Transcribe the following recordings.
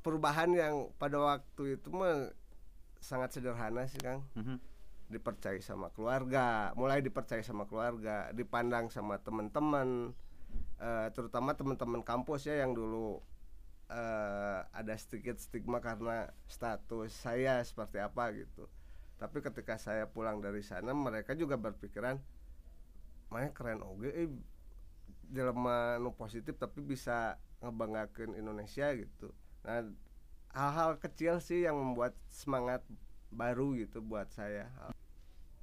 perubahan yang pada waktu itu mah sangat sederhana sih Kang. Mhm. dipercaya sama keluarga mulai dipercaya sama keluarga dipandang sama teman-teman eh, terutama teman-teman kampus ya yang dulu eh, ada sedikit stigma karena status saya seperti apa gitu. Tapi ketika saya pulang dari sana mereka juga berpikiran mana keren oge eh, jelema nu positif tapi bisa ngebanggakeun Indonesia gitu nah hal-hal kecil sih yang membuat semangat baru gitu buat saya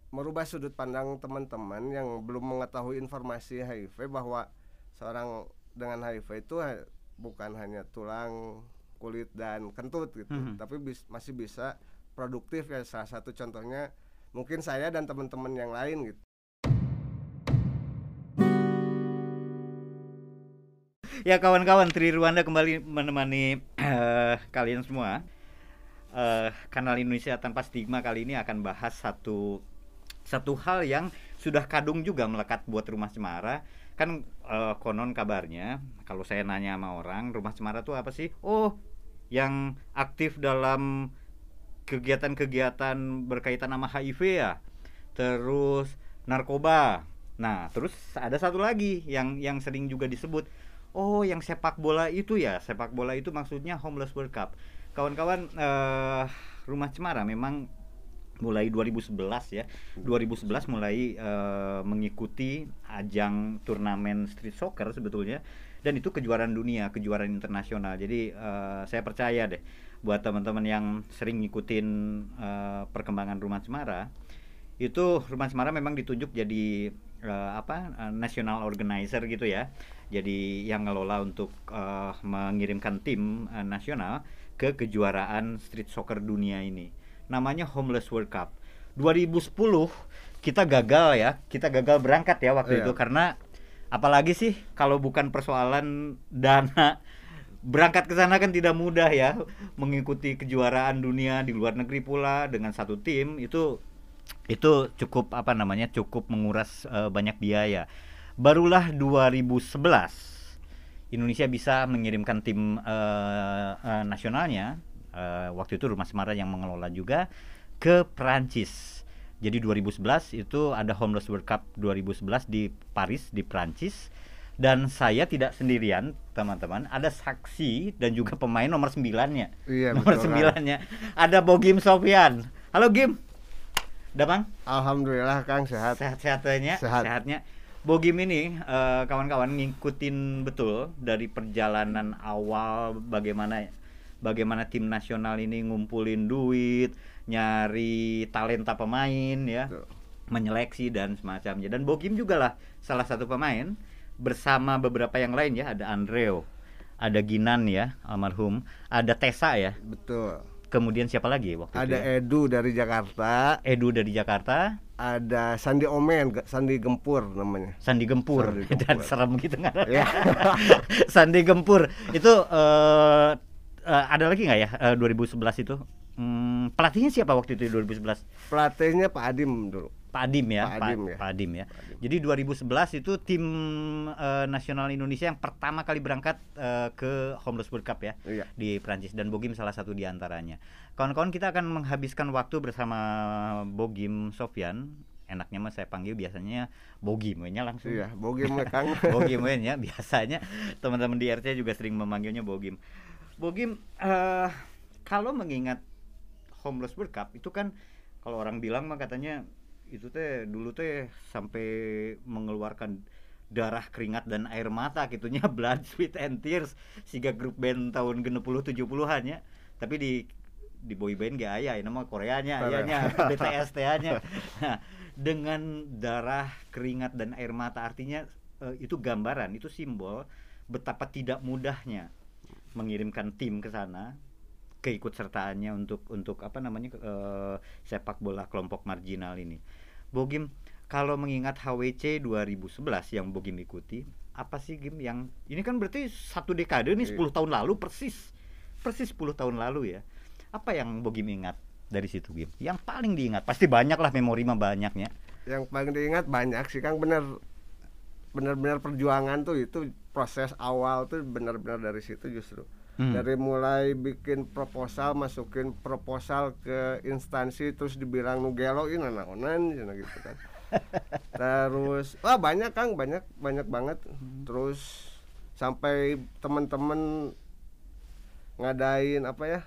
merubah sudut pandang teman-teman yang belum mengetahui informasi HIV bahwa seorang dengan HIV itu bukan hanya tulang, kulit dan kentut gitu, Mhm. tapi bis- masih bisa produktif ya salah satu contohnya mungkin saya dan teman-teman yang lain gitu. Ya kawan-kawan, Tri Rwanda kembali menemani eh, kalian semua. Eh, Kanal Indonesia Tanpa Stigma kali ini akan bahas satu satu hal yang sudah kadung juga melekat buat Rumah Cemara. Kan eh, konon kabarnya, kalau saya nanya sama orang, Rumah Cemara tuh apa sih? Oh, yang aktif dalam kegiatan-kegiatan berkaitan sama HIV ya. Terus narkoba. Nah, terus ada satu lagi yang yang sering juga disebut Oh, yang sepak bola itu ya, sepak bola itu maksudnya Homeless World Cup. Kawan-kawan, eh, Rumah Cemara memang mulai 2011 ya, 2011 mulai eh, mengikuti ajang turnamen street soccer sebetulnya, dan itu kejuaraan dunia, kejuaraan internasional. Jadi eh, saya percaya deh, buat teman-teman yang sering ngikutin eh, perkembangan Rumah Cemara, itu Rumah Cemara memang ditunjuk jadi eh, apa eh, national organizer gitu ya. Jadi yang ngelola untuk eh, mengirimkan tim eh, nasional ke kejuaraan street soccer dunia ini. Namanya Homeless World Cup. 2010 kita gagal ya. Kita gagal berangkat ya waktu Iya. itu karena apalagi sih kalau bukan persoalan dana berangkat ke sana kan tidak mudah ya. Mengikuti kejuaraan dunia di luar negeri pula dengan satu tim itu itu cukup apa namanya cukup menguras eh, banyak biaya. Barulah 2011 Indonesia bisa mengirimkan tim eh, eh, nasionalnya eh, waktu itu Rumah Semara yang mengelola juga ke Prancis jadi 2011 itu ada Homeless World Cup 2011 di Paris di Prancis dan saya tidak sendirian teman-teman. Ada saksi dan juga pemain nomor 9-nya Iya, nomor betul. 9-nya ada Bogim Sofian. Halo Gim udah bang? Alhamdulillah Kang. Sehat. sehat-sehatnya Sehat. sehatnya. Bogim ini eh, kawan-kawan ngikutin betul dari perjalanan awal bagaimana bagaimana tim nasional ini ngumpulin duit nyari talenta pemain ya. Betul. menyeleksi dan semacamnya. Dan Bogim juga lah salah satu pemain bersama beberapa yang lain ya. Ada Andreo ada Ginan ya almarhum. Ada Tessa ya. Betul. Kemudian siapa lagi waktu itu Ada ya? Edu dari Jakarta, Edu dari Jakarta ada Sandi Omen, Sandi Gempur namanya. Sandi Gempur, Sandi Gempur. dan serem gitu nggak Ya. Sandi Gempur itu eh eh, ada lagi nggak ya eh, 2011 itu Hmm, pelatihnya siapa waktu itu 2011 Pelatihnya Pak Adim dulu. Pak Adim ya Pak Adim ya. Pak Adim ya Pak Adim. jadi 2011 itu tim eh, nasional Indonesia yang pertama kali berangkat eh, ke Homeless World Cup ya Iya. di Prancis dan Bogim salah satu di antaranya. Kawan-kawan kita akan menghabiskan waktu bersama Bogim Sofyan. Enaknya mah saya panggil biasanya Bogim nya langsung. Iya, Bogim Kang. Bogim ya biasanya teman-teman di RC juga sering memanggilnya Bogim. Bogim eh kalau mengingat Homeless World Cup itu kan kalau orang bilang mah katanya itu teh dulu teh sampai mengeluarkan darah keringat dan air mata gitunya blood sweat and tears siga grup band tahun 60 70-an ya tapi di di boy band gak aya ini mah Koreanya Korea. ayanya BTS nya nah, dengan darah keringat dan air mata artinya eh, itu gambaran itu simbol betapa tidak mudahnya mengirimkan tim ke sana keikut sertaannya untuk untuk apa namanya eh, sepak bola kelompok marginal ini. Bogim kalau mengingat HWC 2011 yang Bogim ikuti, apa sih Gim yang ini kan berarti satu dekade nih 10 Iya. tahun lalu persis. Persis 10 tahun lalu ya. Apa yang Bogim ingat dari situ Gim? Yang paling diingat pasti banyak lah memori mah banyaknya. Yang paling diingat banyak sih Kang bener benar-benar perjuangan tuh itu proses awal tuh benar-benar dari situ justru Hmm. dari mulai bikin proposal masukin proposal ke instansi terus dibilang nu gelo ini naonan gitu kan. Terus wah banyak kang banyak banyak banget. Terus sampai teman-teman ngadain apa ya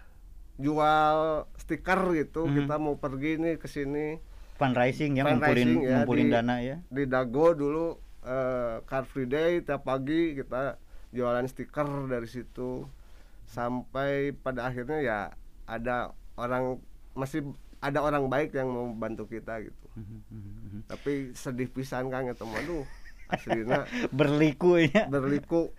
jual stiker gitu Mhm. kita mau pergi nih ke sini. Fundraising ya Fundraising ngumpulin ya, ngumpulin di- dana ya. di Dago dulu eh, Car Free Day tiap pagi kita jualan stiker dari situ sampai pada akhirnya ya ada orang masih ada orang baik yang mau bantu kita gitu. Tapi sedih pisan kang itu aduh aslinya berliku ya. Berliku.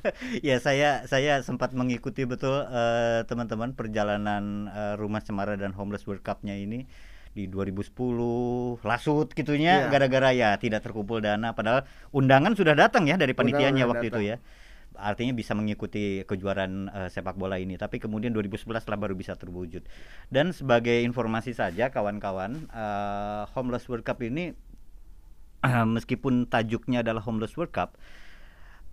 Ya saya saya sempat mengikuti betul eh, teman-teman perjalanan eh, Rumah Cemara dan Homeless World Cup-nya ini di 2010 lasut gitunya Iya. gara-gara ya tidak terkumpul dana. Padahal undangan sudah datang ya dari panitianya waktu datang. itu ya artinya bisa mengikuti kejuaraan eh, sepak bola ini. Tapi kemudian 2011 lah baru bisa terwujud. Dan sebagai informasi saja kawan-kawan eh, Homeless World Cup ini eh, meskipun tajuknya adalah Homeless World Cup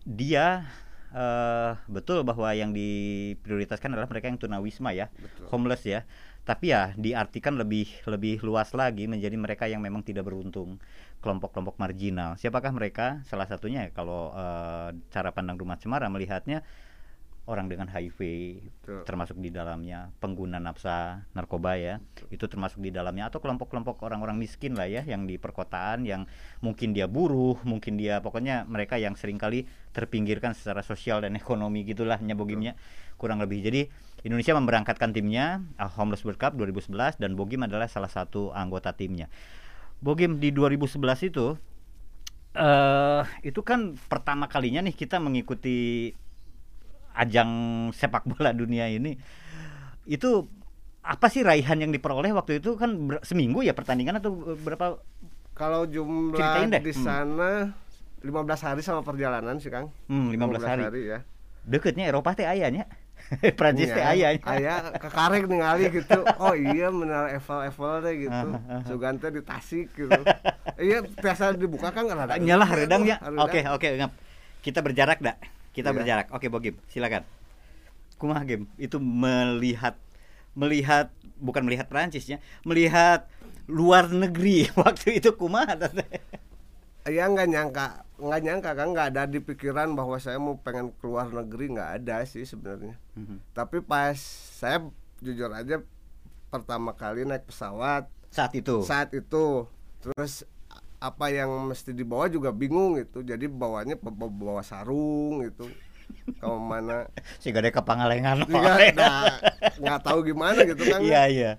dia eh, betul bahwa yang diprioritaskan adalah mereka yang tunawisma ya. Betul. homeless ya tapi ya diartikan lebih lebih luas lagi menjadi mereka yang memang tidak beruntung. Kelompok-kelompok marginal. Siapakah mereka? Salah satunya ya kalau eh, cara pandang rumah cemara melihatnya orang dengan HIV Betul. termasuk di dalamnya. Pengguna nafsa narkoba ya. Itu termasuk di dalamnya. Atau kelompok-kelompok orang-orang miskin lah ya yang di perkotaan yang mungkin dia buruh mungkin dia pokoknya mereka yang sering kali terpinggirkan secara sosial dan ekonomi gitulah nyabogimnya kurang lebih. Jadi Indonesia memberangkatkan timnya ah, Homeless World Cup 2011 dan Bogim adalah salah satu anggota timnya. Bogim di 2011 itu eh itu kan pertama kalinya nih kita mengikuti ajang sepak bola dunia ini. Itu apa sih raihan yang diperoleh waktu itu? Kan ber- seminggu ya pertandingan atau berapa? Kalau jumlah di Hmm. sana 15 hari sama perjalanan sih kang. Hmm, 15, hari. ya. Deketnya Eropa teh ayahnya Prancis teh ayahnya Aya kekarek ningali gitu. Oh iya benar Evel-Evel teh gitu. Sugan teh di Tasik gitu. iya biasa dibuka kan rada. nyalah Redang. oke oke ngap kita berjarak dak kita Iya. berjarak oke Bogim silakan kumaha game itu melihat melihat bukan melihat Prancisnya melihat luar negeri waktu itu kumaha teh Iya nggak nyangka, nggak nyangka kan nggak ada di pikiran bahwa saya mau pengen keluar negeri nggak ada sih sebenarnya. Mhm. Tapi pas saya jujur aja pertama kali naik pesawat saat itu saat itu terus apa yang mesti dibawa juga bingung gitu. Jadi bawanya bawa sarung gitu. Kamu mana? sih gak ada kepangalengan Juga nah, nggak tahu gimana gitu kan. iya iya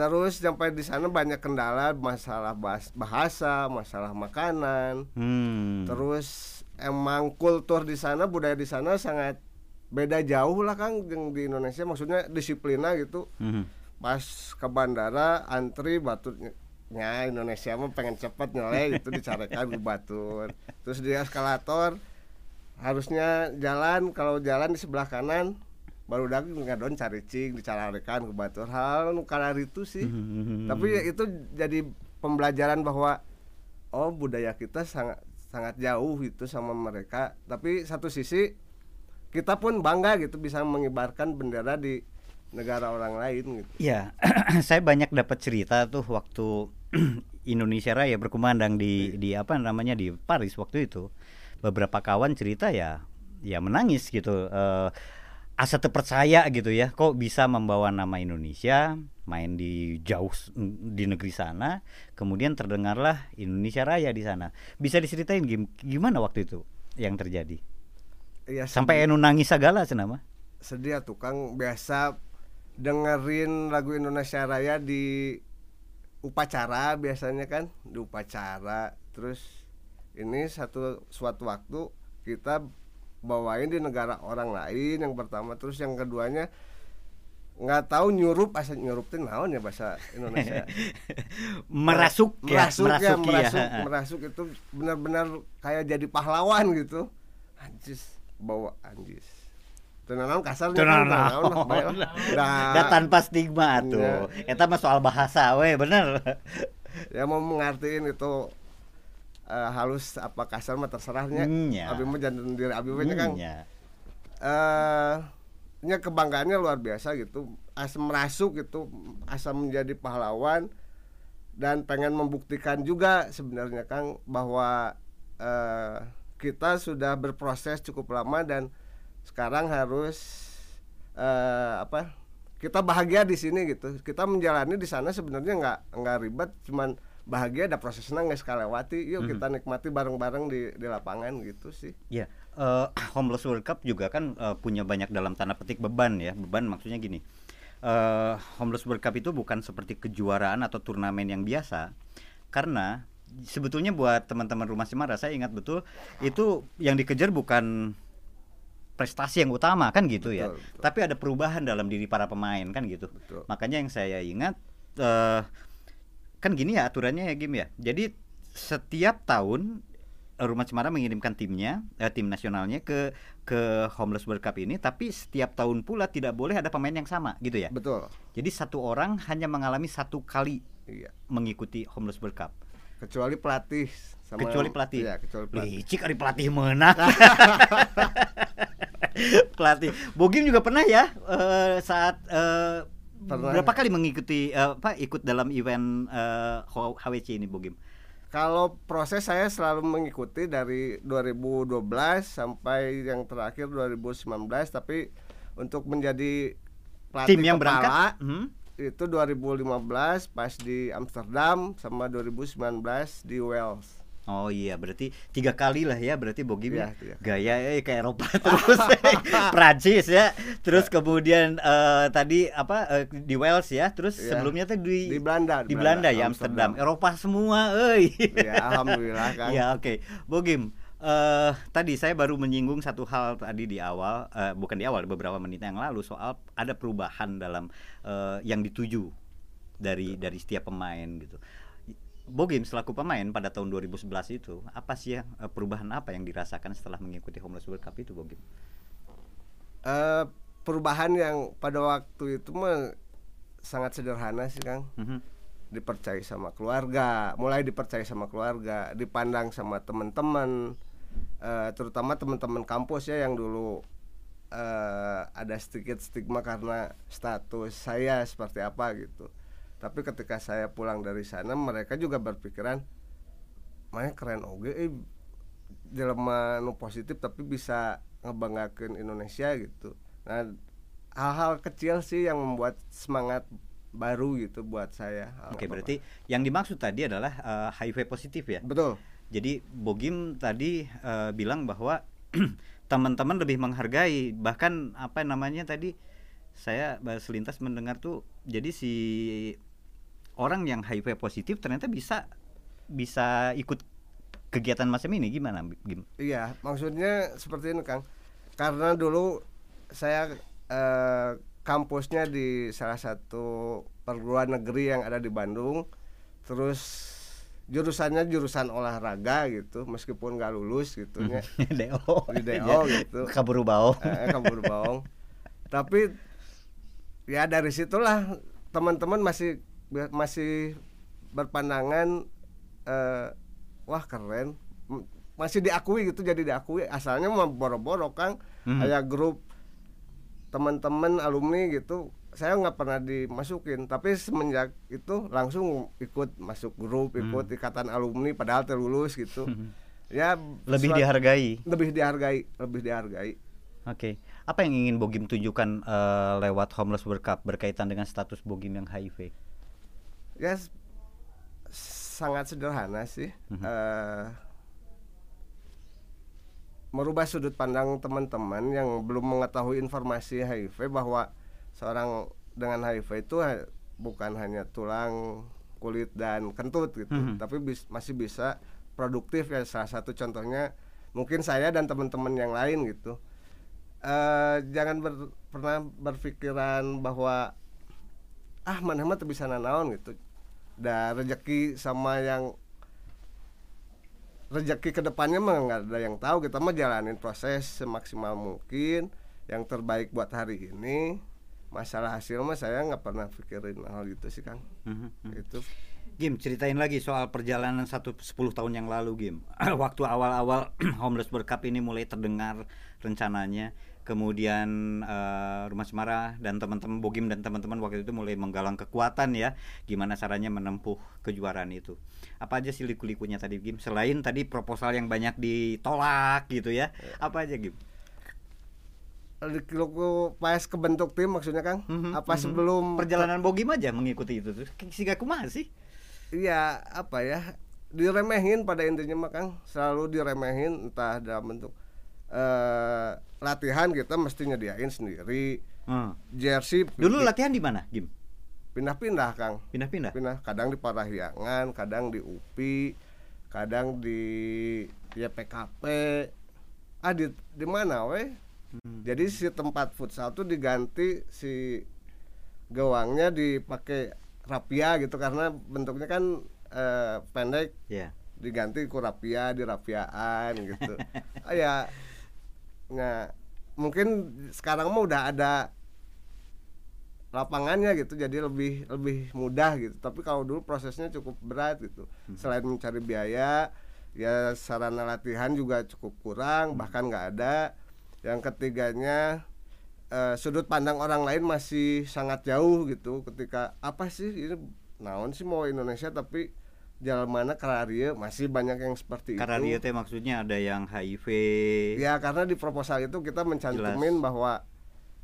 Terus sampai di sana banyak kendala masalah bahas- bahasa, masalah makanan. hmm. Terus emang kultur di sana, budaya di sana sangat beda jauh lah Kang yang di Indonesia. Maksudnya disiplinnya gitu. Mhm. Pas ke bandara antri baturnya Indonesia mah pengen cepet nyoleh gitu dicarekan ke batur. Terus di eskalator harusnya jalan kalau jalan di sebelah kanan baru daging ngadon caricing dicararekan ke batur hal kalar itu sih. Tapi ya itu jadi pembelajaran bahwa oh budaya kita sangat sangat jauh itu sama mereka. Tapi satu sisi kita pun bangga gitu bisa mengibarkan bendera di negara orang lain gitu. Iya, saya banyak dapat cerita tuh waktu Indonesia Raya berkumandang di di apa namanya di Paris waktu itu. Beberapa kawan cerita ya ya menangis gitu. Eh, asa terpercaya gitu ya, kok bisa membawa nama Indonesia main di jauh di negeri sana, kemudian terdengarlah Indonesia Raya di sana. Bisa diceritain gim- gimana waktu itu yang terjadi? ya Sampai enu nangis segala senama. sedih ya tukang biasa dengerin lagu Indonesia Raya di upacara biasanya kan di upacara terus ini satu suatu waktu kita bawain di negara orang lain yang pertama terus yang keduanya nggak tahu nyurup asal nyurup itu naon ya bahasa Indonesia merasuk ya, merasuk ya merasuk ya. merasuk, merasuk itu benar-benar kayak jadi pahlawan gitu anjis bawa anjis lah, bae lah. Nah, tanpa stigma tuh. Eta mah soal bahasa we bener. ya mau mengartiin itu eh, halus apa kasar mah terserahnya ya. abi mah jangan diri abi mah eh nya kebanggaannya luar biasa gitu. Asam merasuk gitu asam menjadi pahlawan dan pengen membuktikan juga sebenarnya Kang bahwa eh, kita sudah berproses cukup lama dan sekarang harus eh, apa kita bahagia di sini gitu. Kita menjalani di sana sebenarnya nggak nggak ribet cuman bahagia ada prosesnya nggak sekali lewati yuk kita nikmati bareng-bareng di di lapangan gitu sih Ya, eh, Homeless World Cup juga kan eh, punya banyak dalam tanda petik beban ya. Beban maksudnya gini. eh Homeless World Cup itu bukan seperti kejuaraan atau turnamen yang biasa. Karena sebetulnya buat teman-teman Rumah Cemara saya ingat betul itu yang dikejar bukan prestasi yang utama kan gitu ya. Betul, betul. Tapi ada perubahan dalam diri para pemain kan gitu. Betul. Makanya yang saya ingat eh kan gini ya aturannya ya Gim ya. Jadi setiap tahun eh, Rumah Cemara mengirimkan timnya, eh, tim nasionalnya ke ke Homeless World Cup ini, tapi setiap tahun pula tidak boleh ada pemain yang sama gitu ya. betul Jadi satu orang hanya mengalami satu kali iya mengikuti Homeless World Cup. kecuali pelatih sama kecuali pelatih. iya kecuali pelatih Licik ari pelatih menang. pelatih. Bogim juga pernah ya eh, saat eh, Pernah. berapa kali mengikuti eh, apa ikut dalam event eh, H- HWC ini Bogim? Kalau proses saya selalu mengikuti dari 2012 sampai yang terakhir 2019 tapi untuk menjadi pelatih Tim yang berangkat? kepala Hmm? itu 2015 pas di Amsterdam sama 2019 di Wales. Oh iya, berarti tiga kali lah ya, berarti Bogim Iya, ya. iya. Gaya eh ke Eropa terus, Prancis ya, terus kemudian eh, tadi apa eh, di Wales ya, terus Iya. sebelumnya tuh di Di Belanda, di Belanda, ya Amsterdam. Eropa semua, euy. Ya, alhamdulillah kan. Ya oke, Bogim. eh tadi saya baru menyinggung satu hal tadi di awal, eh, bukan di awal, beberapa menit yang lalu soal ada perubahan dalam eh, yang dituju dari dari setiap pemain gitu. Bogim selaku pemain pada tahun 2011 itu apa sih ya perubahan apa yang dirasakan setelah mengikuti Homeless World Cup itu Bogim? Eh, perubahan yang pada waktu itu mah sangat sederhana sih Kang. Mhm. dipercaya sama keluarga, mulai dipercaya sama keluarga, dipandang sama teman-teman, eh, terutama teman-teman kampus ya yang dulu eh, ada sedikit stigma karena status saya seperti apa gitu. Tapi ketika saya pulang dari sana, mereka juga berpikiran, mana keren oge, eh, jelema nu positif tapi bisa ngebanggakan Indonesia gitu. Nah, hal-hal kecil sih yang membuat semangat baru gitu buat saya. Oke, berarti yang dimaksud tadi adalah eh, HIV positif ya. betul. Jadi Bogim tadi eh, bilang bahwa teman-teman lebih menghargai bahkan apa namanya tadi saya selintas mendengar tuh jadi si orang yang HIV positif ternyata bisa bisa ikut kegiatan macam ini gimana Gim? Iya, maksudnya seperti ini Kang. Karena dulu saya eh, kampusnya di salah satu perguruan negeri yang ada di Bandung. Terus jurusannya jurusan olahraga gitu, meskipun nggak lulus gitu ya. DO Di DO gitu. kaburu bau eh, kabur bohong. Tapi ya dari situlah teman-teman masih masih berpandangan eh, wah keren. Masih diakui gitu jadi diakui. Asalnya mah boro-boro kang. Mhm. kayak grup teman-teman alumni gitu. Saya nggak pernah dimasukin tapi semenjak itu langsung ikut masuk grup ikut ikatan alumni padahal terlulus gitu. Ya lebih suat- dihargai. Lebih dihargai lebih dihargai. Oke, apa yang ingin Bogim tunjukkan eh, lewat Homeless World Cup berkaitan dengan status Bogim yang HIV? Ya sangat sederhana sih Mhm. Eh, merubah sudut pandang teman-teman yang belum mengetahui informasi HIV bahwa seorang dengan HIV itu ha- bukan hanya tulang kulit dan kentut gitu Mhm. tapi bis- masih bisa produktif ya salah satu contohnya mungkin saya dan teman-teman yang lain gitu Eh, jangan ber- pernah berpikiran bahwa ah mana mah bisa nanaon gitu da rezeki sama yang rezeki ke depannya mah nggak ada yang tahu kita mah jalanin proses semaksimal mungkin yang terbaik buat hari ini masalah hasil mah saya nggak pernah pikirin hal gitu sih kang Mhm, mhm. itu Gim, ceritain lagi soal perjalanan satu 10 tahun yang lalu, Gim. Waktu awal-awal Homeless Cup ini mulai terdengar rencananya. Kemudian eh, Rumah Semara dan teman-teman Bogim dan teman-teman waktu itu mulai menggalang kekuatan ya, gimana caranya menempuh kejuaraan itu. Apa aja sih liku-likunya tadi Gim? Selain tadi proposal yang banyak ditolak gitu ya, apa aja Gim? Kilo pas kebentuk tim maksudnya Kang? Mhm, Apa mhm. sebelum perjalanan Bogim aja mengikuti itu tuh? Siga kumaha sih? Iya, apa ya? Diremehin pada intinya mah Kang, selalu diremehin entah dalam bentuk eh latihan kita mesti nyediain sendiri. Hmm. Jersey Dulu latihan di mana, Gim? pindah-pindah Kang. Pindah-pindah. Pindah kadang di Parahyangan, kadang di UPI, kadang di ya PKP. Ah di di mana weh? Hmm. Jadi si tempat futsal tuh diganti si gawangnya dipakai rapia gitu karena bentuknya kan eh, pendek Ya. diganti ku rapia di rapiaan gitu. ah, ya nah mungkin sekarang mah udah ada lapangannya gitu jadi lebih lebih mudah gitu. Tapi kalau dulu prosesnya cukup berat gitu. Selain mencari biaya ya sarana latihan juga cukup kurang bahkan nggak ada. Yang ketiganya eh, sudut pandang orang lain masih sangat jauh gitu. Ketika apa sih ini? Naon sih mau Indonesia? Tapi jalan mana kararia masih banyak yang seperti Karena itu teh maksudnya ada yang HIV. Ya karena di proposal itu kita mencantumin bahwa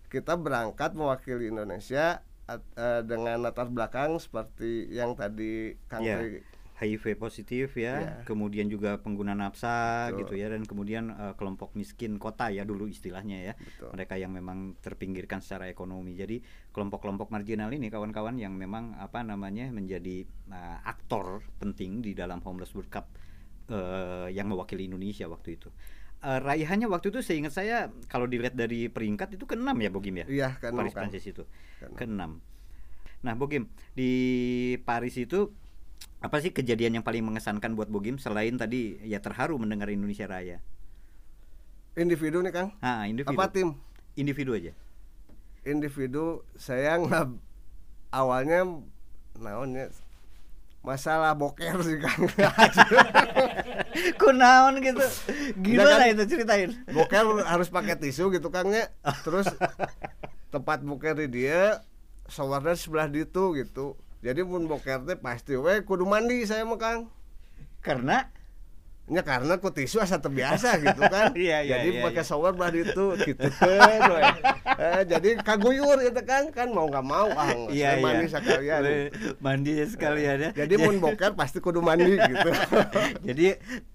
kita berangkat mewakili Indonesia at- eh, dengan latar belakang seperti yang tadi Kang. Tri HIV positif ya, Ya. kemudian juga pengguna nafsa Betul. gitu ya, dan kemudian eh, kelompok miskin kota ya dulu istilahnya ya, Betul. mereka yang memang terpinggirkan secara ekonomi. Jadi kelompok-kelompok marginal ini kawan-kawan yang memang apa namanya menjadi eh, aktor penting di dalam Homeless World Cup eh, yang mewakili Indonesia waktu itu. Eh, raihannya waktu itu seingat saya kalau dilihat dari peringkat itu ke-6 ya Bogim ya. Iya kan Paris Kang. Prancis itu Kan. ke-6. Nah, Bogim, di Paris itu apa sih kejadian yang paling mengesankan buat Bogim selain tadi ya terharu mendengar Indonesia Raya? Individu nih Kang. Ah, individu. Apa tim? Individu aja. Individu saya nggak awalnya naonnya masalah boker sih Kang. Kunaon gitu. Gimana kan- itu ceritain? boker harus pakai tisu gitu Kang ya. Terus tempat boker di dia showernya sebelah ditu gitu. Jadi pun boker teh pasti we kudu mandi saya mah Kang. Karena Ya karena ku tisu asa terbiasa gitu kan. Iya, iya, jadi iya, pakai iya. shower belah ditu gitu kan. Eh, jadi kaguyur gitu kan kan mau nggak mau ah saya mandi sekalian. Mandi sekalian ya. Jadi mun boker pasti kudu mandi gitu. Jadi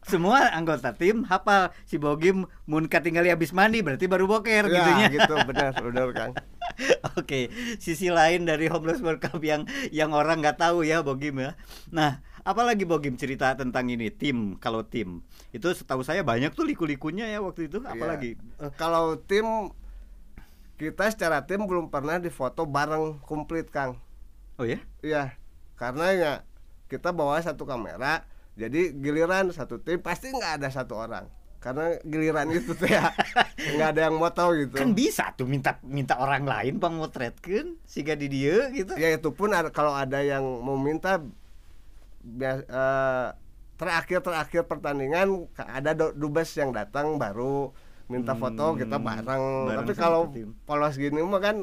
semua anggota tim hafal si Bogim mun katinggali habis mandi berarti baru boker ya, gitunya. gitu benar benar Kang. Oke, sisi lain dari Homeless World Cup yang yang orang nggak tahu ya Bogim ya. Nah, apalagi Bogim cerita tentang ini tim kalau tim itu setahu saya banyak tuh liku-likunya ya waktu itu. Apalagi Iya. kalau tim kita secara tim belum pernah difoto bareng komplit Kang. oh ya? Iya, karena ya kita bawa satu kamera, jadi giliran satu tim pasti nggak ada satu orang, karena giliran itu tuh ya nggak ada yang mau tahu gitu. Kan bisa tuh minta minta orang lain bang motretkeun siga di dia gitu. Ya itu pun ada, kalau ada yang mau minta bia- eh, terakhir terakhir pertandingan ada dubes yang datang baru minta foto kita Hmm, bareng. bareng Tapi kalau polos gini mah kan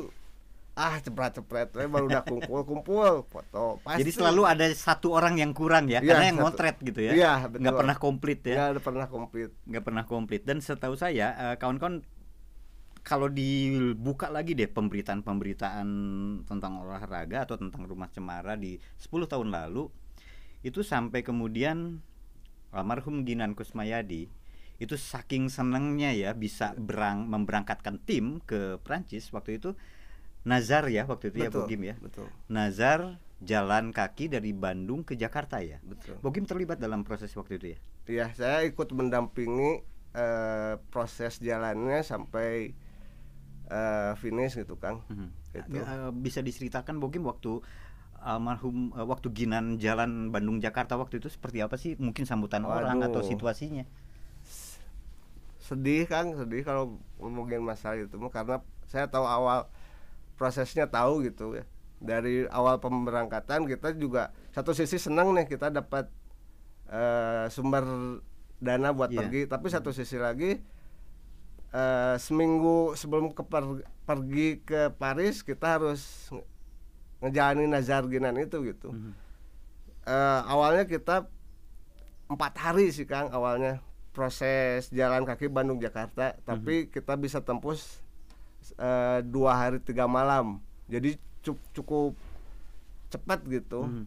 ah cepret-cepret we baru udah kumpul-kumpul foto. Pasti. Jadi selalu ada satu orang yang kurang ya, Iya, karena yang satu. motret gitu ya. Nggak betul. pernah komplit ya. nggak pernah komplit. nggak pernah komplit dan setahu saya eh, kawan-kawan kalau dibuka lagi deh pemberitaan-pemberitaan tentang olahraga atau tentang rumah cemara di 10 tahun lalu itu sampai kemudian almarhum Ginan Kusmayadi itu saking senengnya ya bisa berang memberangkatkan tim ke Prancis waktu itu Nazar ya waktu itu ya Betul, Bogim ya Betul. Nazar jalan kaki dari Bandung ke Jakarta ya Betul. Bogim terlibat dalam proses waktu itu ya Iya, saya ikut mendampingi eh, proses jalannya sampai eh, finish gitu, Kang. Mhm. Gitu. Eh, bisa diceritakan Bogim waktu almarhum eh, waktu Ginan jalan Bandung Jakarta waktu itu seperti apa sih mungkin sambutan orang atau situasinya Sedih, Kang, sedih kalau ngomongin masalah itu karena saya tahu awal prosesnya tahu gitu ya. Dari awal pemberangkatan kita juga satu sisi senang nih kita dapat eh, sumber dana buat Iya. pergi, tapi satu sisi lagi eh, seminggu sebelum ke per- pergi ke Paris kita harus ngejalanin nazar ginan itu gitu. Mhm. Eh, awalnya kita empat hari sih Kang awalnya proses jalan kaki Bandung Jakarta. Tapi kita bisa tembus eh, dua hari tiga malam. Jadi cu- cukup cepat gitu. Mhm.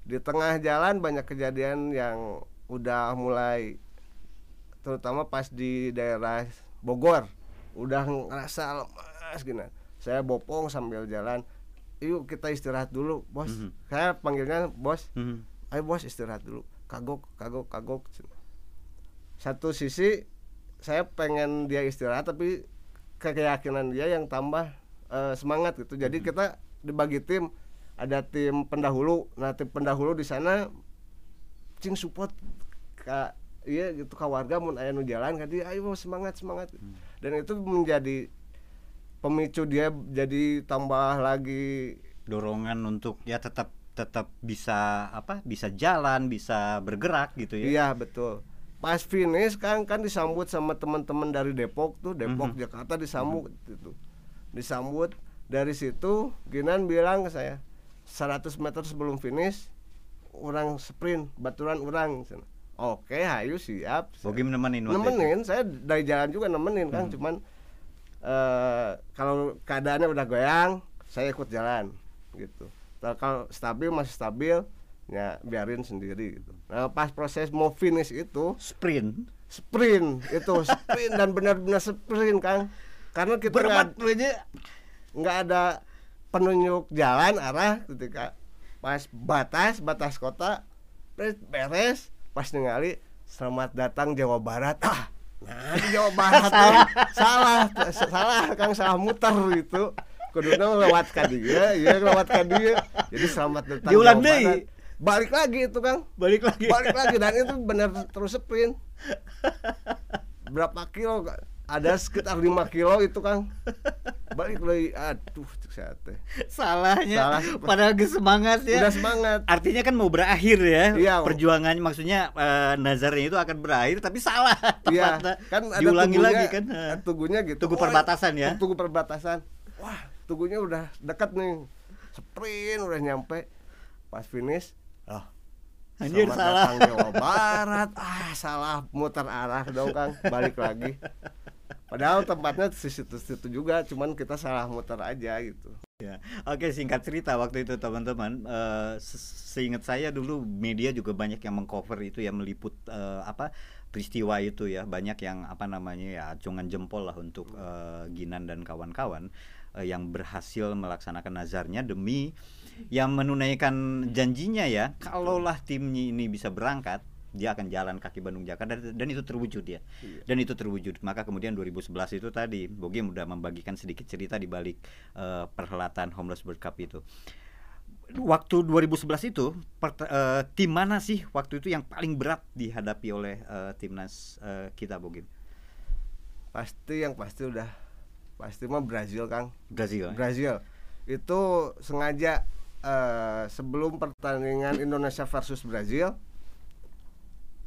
di tengah jalan banyak kejadian yang udah mulai terutama pas di daerah Bogor. Udah ngerasa lemas gini. Saya bopong sambil jalan yuk kita istirahat dulu bos. Mhm. saya panggilnya bos. Mhm. ayo bos istirahat dulu. Kagok kagok kagok. Satu sisi saya pengen dia istirahat tapi keyakinan dia yang tambah eh, semangat gitu. Jadi kita dibagi tim. Ada tim pendahulu. Nah tim pendahulu di sana cing support ka iya gitu ka warga mun aya nu jalan kan dia ayo semangat semangat. Dan itu menjadi pemicu dia jadi tambah lagi dorongan untuk ya tetap tetap bisa apa bisa jalan bisa bergerak gitu ya Iya betul. Pas finish kan kan disambut sama teman-teman dari Depok tuh, Depok Mhm. Jakarta disambut gitu. Disambut dari situ Ginan bilang ke saya 100 meter sebelum finish orang sprint baturan orang Oke, hayu siap. Bogim nemenin itu? nemenin, saya dari jalan juga nemenin kan, Hmm. cuman eh kalau keadaannya udah goyang, saya ikut jalan gitu. Nah, kalau stabil masih stabil, ya biarin sendiri gitu. Nah, pas proses mau finish itu sprint sprint itu sprint dan benar-benar sprint kan karena kita nggak aja nggak ada penunjuk jalan arah ketika pas batas batas kota beres, beres pas ningali selamat datang Jawa Barat ah nah di Jawa Barat salah. Salah salah kang. Salah muter gitu kuduna lewat ka dia iya lewat ka dia. Jadi selamat datang Diulang deui. Balik lagi itu kang. Balik lagi. Balik lagi. Dan itu benar terus sprint. Berapa kilo? Ada sekitar 5 kilo itu kang. Balik lagi. Aduh saya teh salahnya. Salah. padahal ge semangat ya. Udah semangat. Artinya kan mau berakhir ya. Iya. perjuangannya maksudnya eh, nazarnya itu akan berakhir tapi salah. Iya. Kan ada diulangi tugunya, lagi kan. Ada tugunya gitu. Tugu Oh, perbatasan ya? tugu perbatasan. Wah tugunya udah dekat nih. Sprint udah nyampe. Pas finish oh Anjir, selamat salah. datang Jawa Barat. Ah salah muter arah dong kang. Balik lagi padahal tempatnya di situ-situ juga cuman kita salah muter aja gitu. Ya. Oke singkat cerita waktu itu teman-teman. Eh, se- seingat saya dulu media juga banyak yang mengcover itu ya meliput eh, apa peristiwa itu ya. Banyak yang apa namanya ya acungan jempol lah untuk eh, Ginan dan kawan-kawan eh, yang berhasil melaksanakan nazarnya demi yang menunaikan janjinya ya. Kalaulah timnya ini bisa berangkat dia akan jalan kaki Bandung Jakarta dan, dan itu terwujud ya Iya. dan itu terwujud. Maka kemudian 2011 itu tadi Bogem udah membagikan sedikit cerita di balik eh, perhelatan Homeless World Cup itu. Waktu 2011 itu pert- eh, tim mana sih waktu itu yang paling berat dihadapi oleh eh, timnas eh, kita Bogem pasti yang pasti udah pasti mah Brazil kang. Brazil ya? Brazil. Itu sengaja eh, sebelum pertandingan Indonesia versus Brazil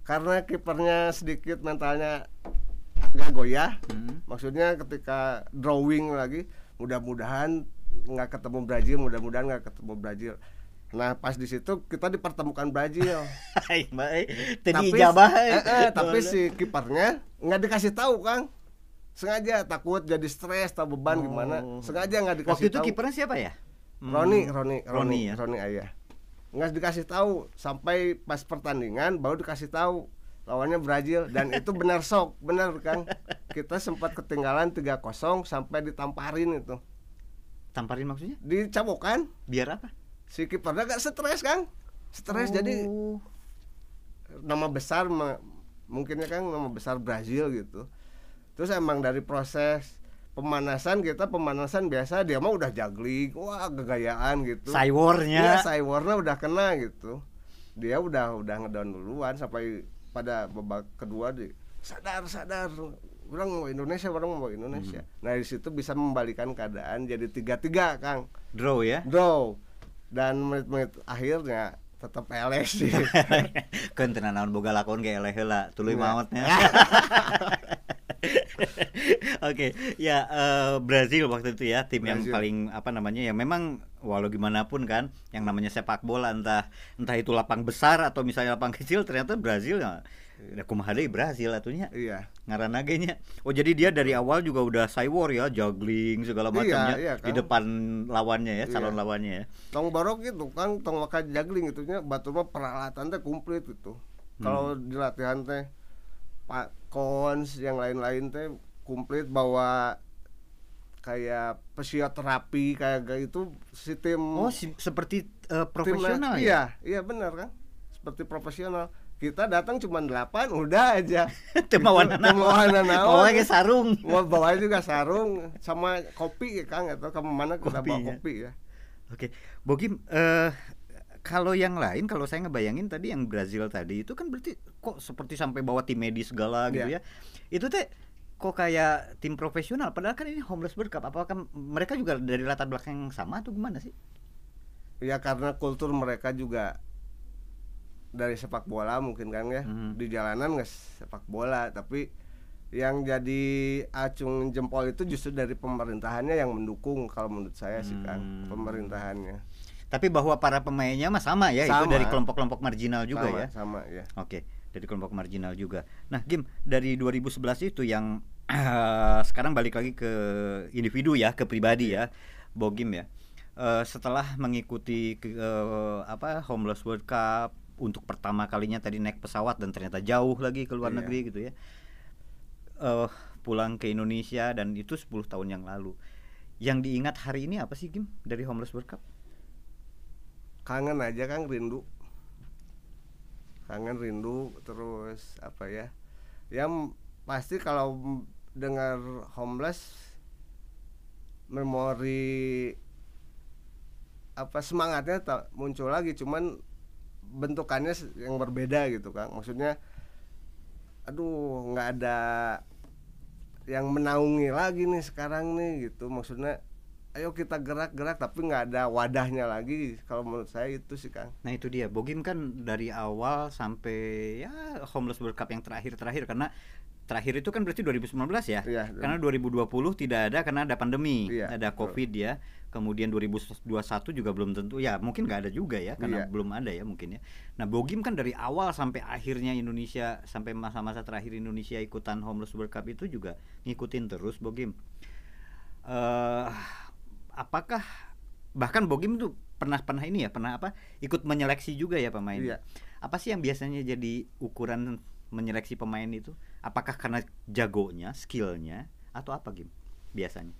karena kipernya sedikit mentalnya nggak goyah. Hmm. maksudnya ketika drawing lagi mudah-mudahan nggak ketemu Brazil mudah-mudahan nggak ketemu Brazil. Nah pas di situ kita dipertemukan Brazil. Tapi ijabah eh, eh. tapi si kipernya nggak dikasih tahu kang. Sengaja takut jadi stres atau beban Oh. gimana sengaja nggak dikasih waktu itu tahu. kipernya siapa ya? Roni Hmm, Roni Roni ya? Roni ayah nggak dikasih tahu. Sampai pas pertandingan baru dikasih tahu lawannya Brazil. Dan itu benar sok benar kang. Kita sempat ketinggalan 3-0 sampai ditamparin itu. Tamparin maksudnya? Dicabokan biar apa? Si kipernya gak stres kang. Stres. Jadi Oh. nama besar mungkinnya kan nama besar Brazil gitu. Terus emang dari proses pemanasan kita pemanasan biasa dia mah udah juggling wah kegayaan gitu. Cywarnya Iya, cywarnya udah kena gitu. Dia udah udah ngedown duluan sampai pada babak kedua di sadar sadar. Orang mau Indonesia orang mau Indonesia. Nah di situ bisa membalikan keadaan jadi tiga tiga kang. Draw ya? Draw. Dan menit-menit akhirnya tetap LS sih. Kan tenan naon boga lakon ge eleh heula tuluy Iya. maotnya Oke, ya eh, Brazil waktu itu ya tim yang Brazil. paling apa namanya ya memang walau gimana pun kan yang namanya sepak bola entah entah itu lapang besar atau misalnya lapang kecil ternyata Brazil ya ya kumaha deui Brazil atunya iya ngaranna ge nya. Oh jadi dia dari awal juga udah cywar ya, juggling segala Iya, macamnya iya, di Kang. depan lawannya ya, Iya. calon lawannya ya. tong barok gitu kan tong maka juggling itunya batu mah peralatan teh komplit gitu Hmm. kalau di latihan teh pak kons yang lain-lain teh komplit bawa kayak fisioterapi kayak gitu si tim Oh, si- seperti timna- profesional ya. iya iya benar kan seperti profesional kita datang cuma delapan udah aja mawana naon. Bawa ge sarung. mau bawa juga sarung sama kopi ya kang atau kamu mana kita bawa ya. kopi ya Oke, Bogim, eh kalau yang lain, kalau saya ngebayangin tadi yang Brazil tadi itu kan berarti kok seperti sampai bawa tim medis segala gitu ya. Iya. Itu teh kok kayak tim profesional. Padahal kan ini homeless World Cup. Apakah mereka juga dari latar belakang yang sama atau gimana sih? ya karena kultur mereka juga dari sepak bola mungkin kan ya Mhm. di jalanan nggak sepak bola tapi yang jadi acung jempol itu justru dari pemerintahannya yang mendukung kalau menurut saya sih kan Hmm. pemerintahannya Tapi bahwa para pemainnya mah sama ya, itu Sama. dari kelompok-kelompok marginal juga sama, ya. sama ya Oke, dari kelompok marginal juga. Nah, Gim, dari 2011 itu yang sekarang balik lagi ke individu ya, ke pribadi ya, Bogim ya. Eh, setelah mengikuti ke, eh, apa Homeless World Cup untuk pertama kalinya tadi naik pesawat dan ternyata jauh lagi ke luar Iya. negeri gitu ya. Eh, pulang ke Indonesia dan itu 10 tahun yang lalu. Yang diingat hari ini apa sih Gim dari Homeless World Cup? Kangen aja kan rindu. Kangen rindu terus apa ya? Yang pasti kalau dengar homeless memori apa semangatnya tak muncul lagi cuman bentukannya yang berbeda gitu kan maksudnya aduh nggak ada yang menaungi lagi nih sekarang nih gitu. Maksudnya ayo kita gerak-gerak tapi nggak ada wadahnya lagi kalau menurut saya itu sih kang Nah itu dia, Bogim kan dari awal sampai ya Homeless World Cup yang terakhir-terakhir karena terakhir itu kan berarti 2019 ya. Iya. Karena 2020 tidak ada karena ada pandemi, Iya, ada betul. Covid ya. Kemudian 2021 juga belum tentu ya, mungkin nggak ada juga ya karena Iya. belum ada ya mungkin ya. Nah, Bogim kan dari awal sampai akhirnya Indonesia sampai masa-masa terakhir Indonesia ikutan Homeless World Cup itu juga ngikutin terus Bogim. eh apakah bahkan Bogim tuh pernah pernah ini ya pernah apa ikut menyeleksi juga ya pemain Iya. apa sih yang biasanya jadi ukuran menyeleksi pemain itu? Apakah karena jagonya skillnya atau apa Gim biasanya?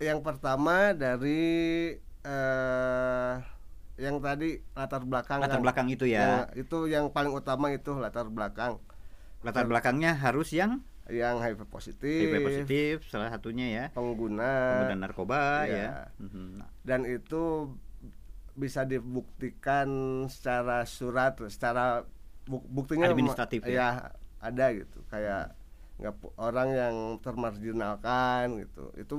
Yang pertama dari eh yang tadi latar belakang latar Kang. belakang itu ya. Yang- itu yang paling utama itu latar belakang. Latar belakangnya harus yang yang HIV positif, HIV positif salah satunya ya pengguna pengguna narkoba Iya. ya. Nah, dan itu bisa dibuktikan secara surat secara buk- buktinya Administratif ya? ya ada gitu kayak nggak orang yang termarginalkan gitu itu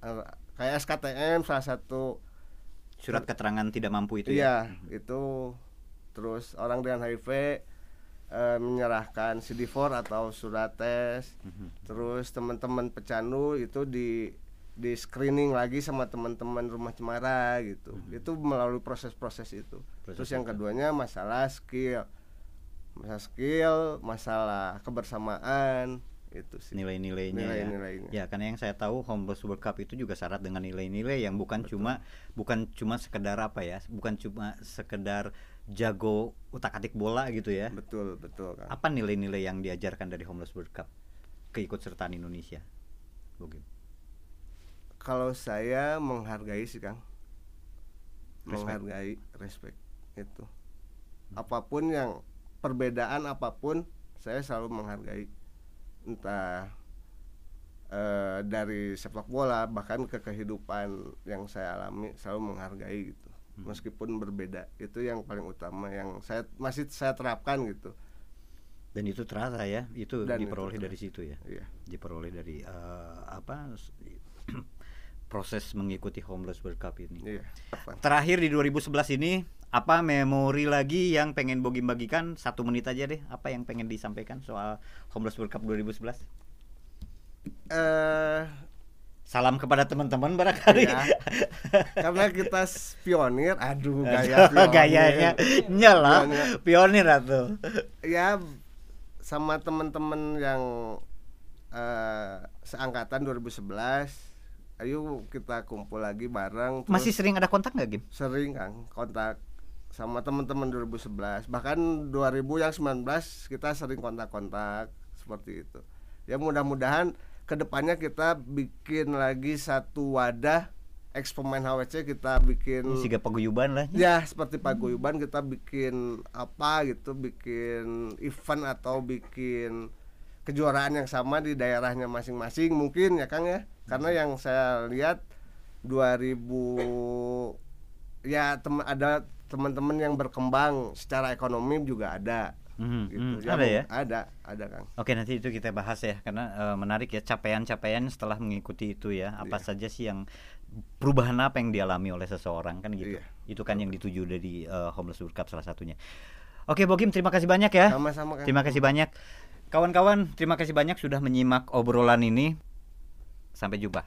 eh, kayak SKTM salah satu surat keterangan tidak mampu itu iya ya itu terus orang dengan HIV eh, menyerahkan CD4 atau surat tes Mhm. terus teman-teman pecandu itu di di screening lagi sama teman-teman rumah cemara gitu itu melalui proses-proses itu. Proses terus yang keduanya masalah skill masalah skill masalah kebersamaan itu sih nilai-nilainya ya. Nilai-nilainya. Ya, karena yang saya tahu Homeless World Cup itu juga syarat dengan nilai-nilai yang bukan cuma bukan cuma sekedar apa ya, bukan cuma sekedar jago utak-atik bola gitu ya. betul betul kan Apa nilai-nilai yang diajarkan dari Homeless World Cup keikutsertaan Indonesia? Bogim. kalau saya menghargai sih kang Respect. menghargai respect itu apa pun yang perbedaan apa pun saya selalu menghargai entah eh, dari sepak bola bahkan ke kehidupan yang saya alami selalu menghargai gitu meskipun berbeda itu yang paling utama yang saya masih saya terapkan gitu Dan itu terasa ya, itu Dan itu diperoleh terasa. dari situ ya. iya Diperoleh dari eh, apa proses mengikuti Homeless World Cup ini. iya apa? Terakhir di 2011 ini apa memori lagi yang pengen Bogim bagikan satu menit aja deh apa yang pengen disampaikan soal Homeless World Cup 2011 eh Salam kepada teman-teman barangkali. ya, karena kita pionir, aduh gaya pionir. Gayanya nyala Pionir. pionir atau. ya sama teman-teman yang eh, seangkatan 2011 ayo kita kumpul lagi bareng terus Masih sering ada kontak nggak, Gim? sering Kang kontak sama teman-teman 2011 bahkan 2000 yang 19 kita sering kontak-kontak seperti itu ya mudah-mudahan ke depannya kita bikin lagi satu wadah ex pemain HWC kita bikin Siga paguyuban lah. ya seperti paguyuban kita bikin apa gitu bikin event atau bikin kejuaraan yang sama di daerahnya masing-masing mungkin ya Kang ya. Karena yang saya lihat 2000 ya tem ada teman-teman yang berkembang. Secara ekonomi juga ada Mhm, gitu. mhm, ada ya? ada ada Kang. Oke nanti itu kita bahas ya karena eh, menarik ya capaian-capaian setelah mengikuti itu ya. Apa Iya. saja sih yang perubahan apa yang dialami oleh seseorang kan gitu. Iya. itu kan yang dituju dari eh, homeless World Cup salah satunya. Oke Bogim terima kasih banyak ya. Sama-sama Kang. Terima kasih banyak. Kawan-kawan terima kasih banyak sudah menyimak obrolan ini. Sampai jumpa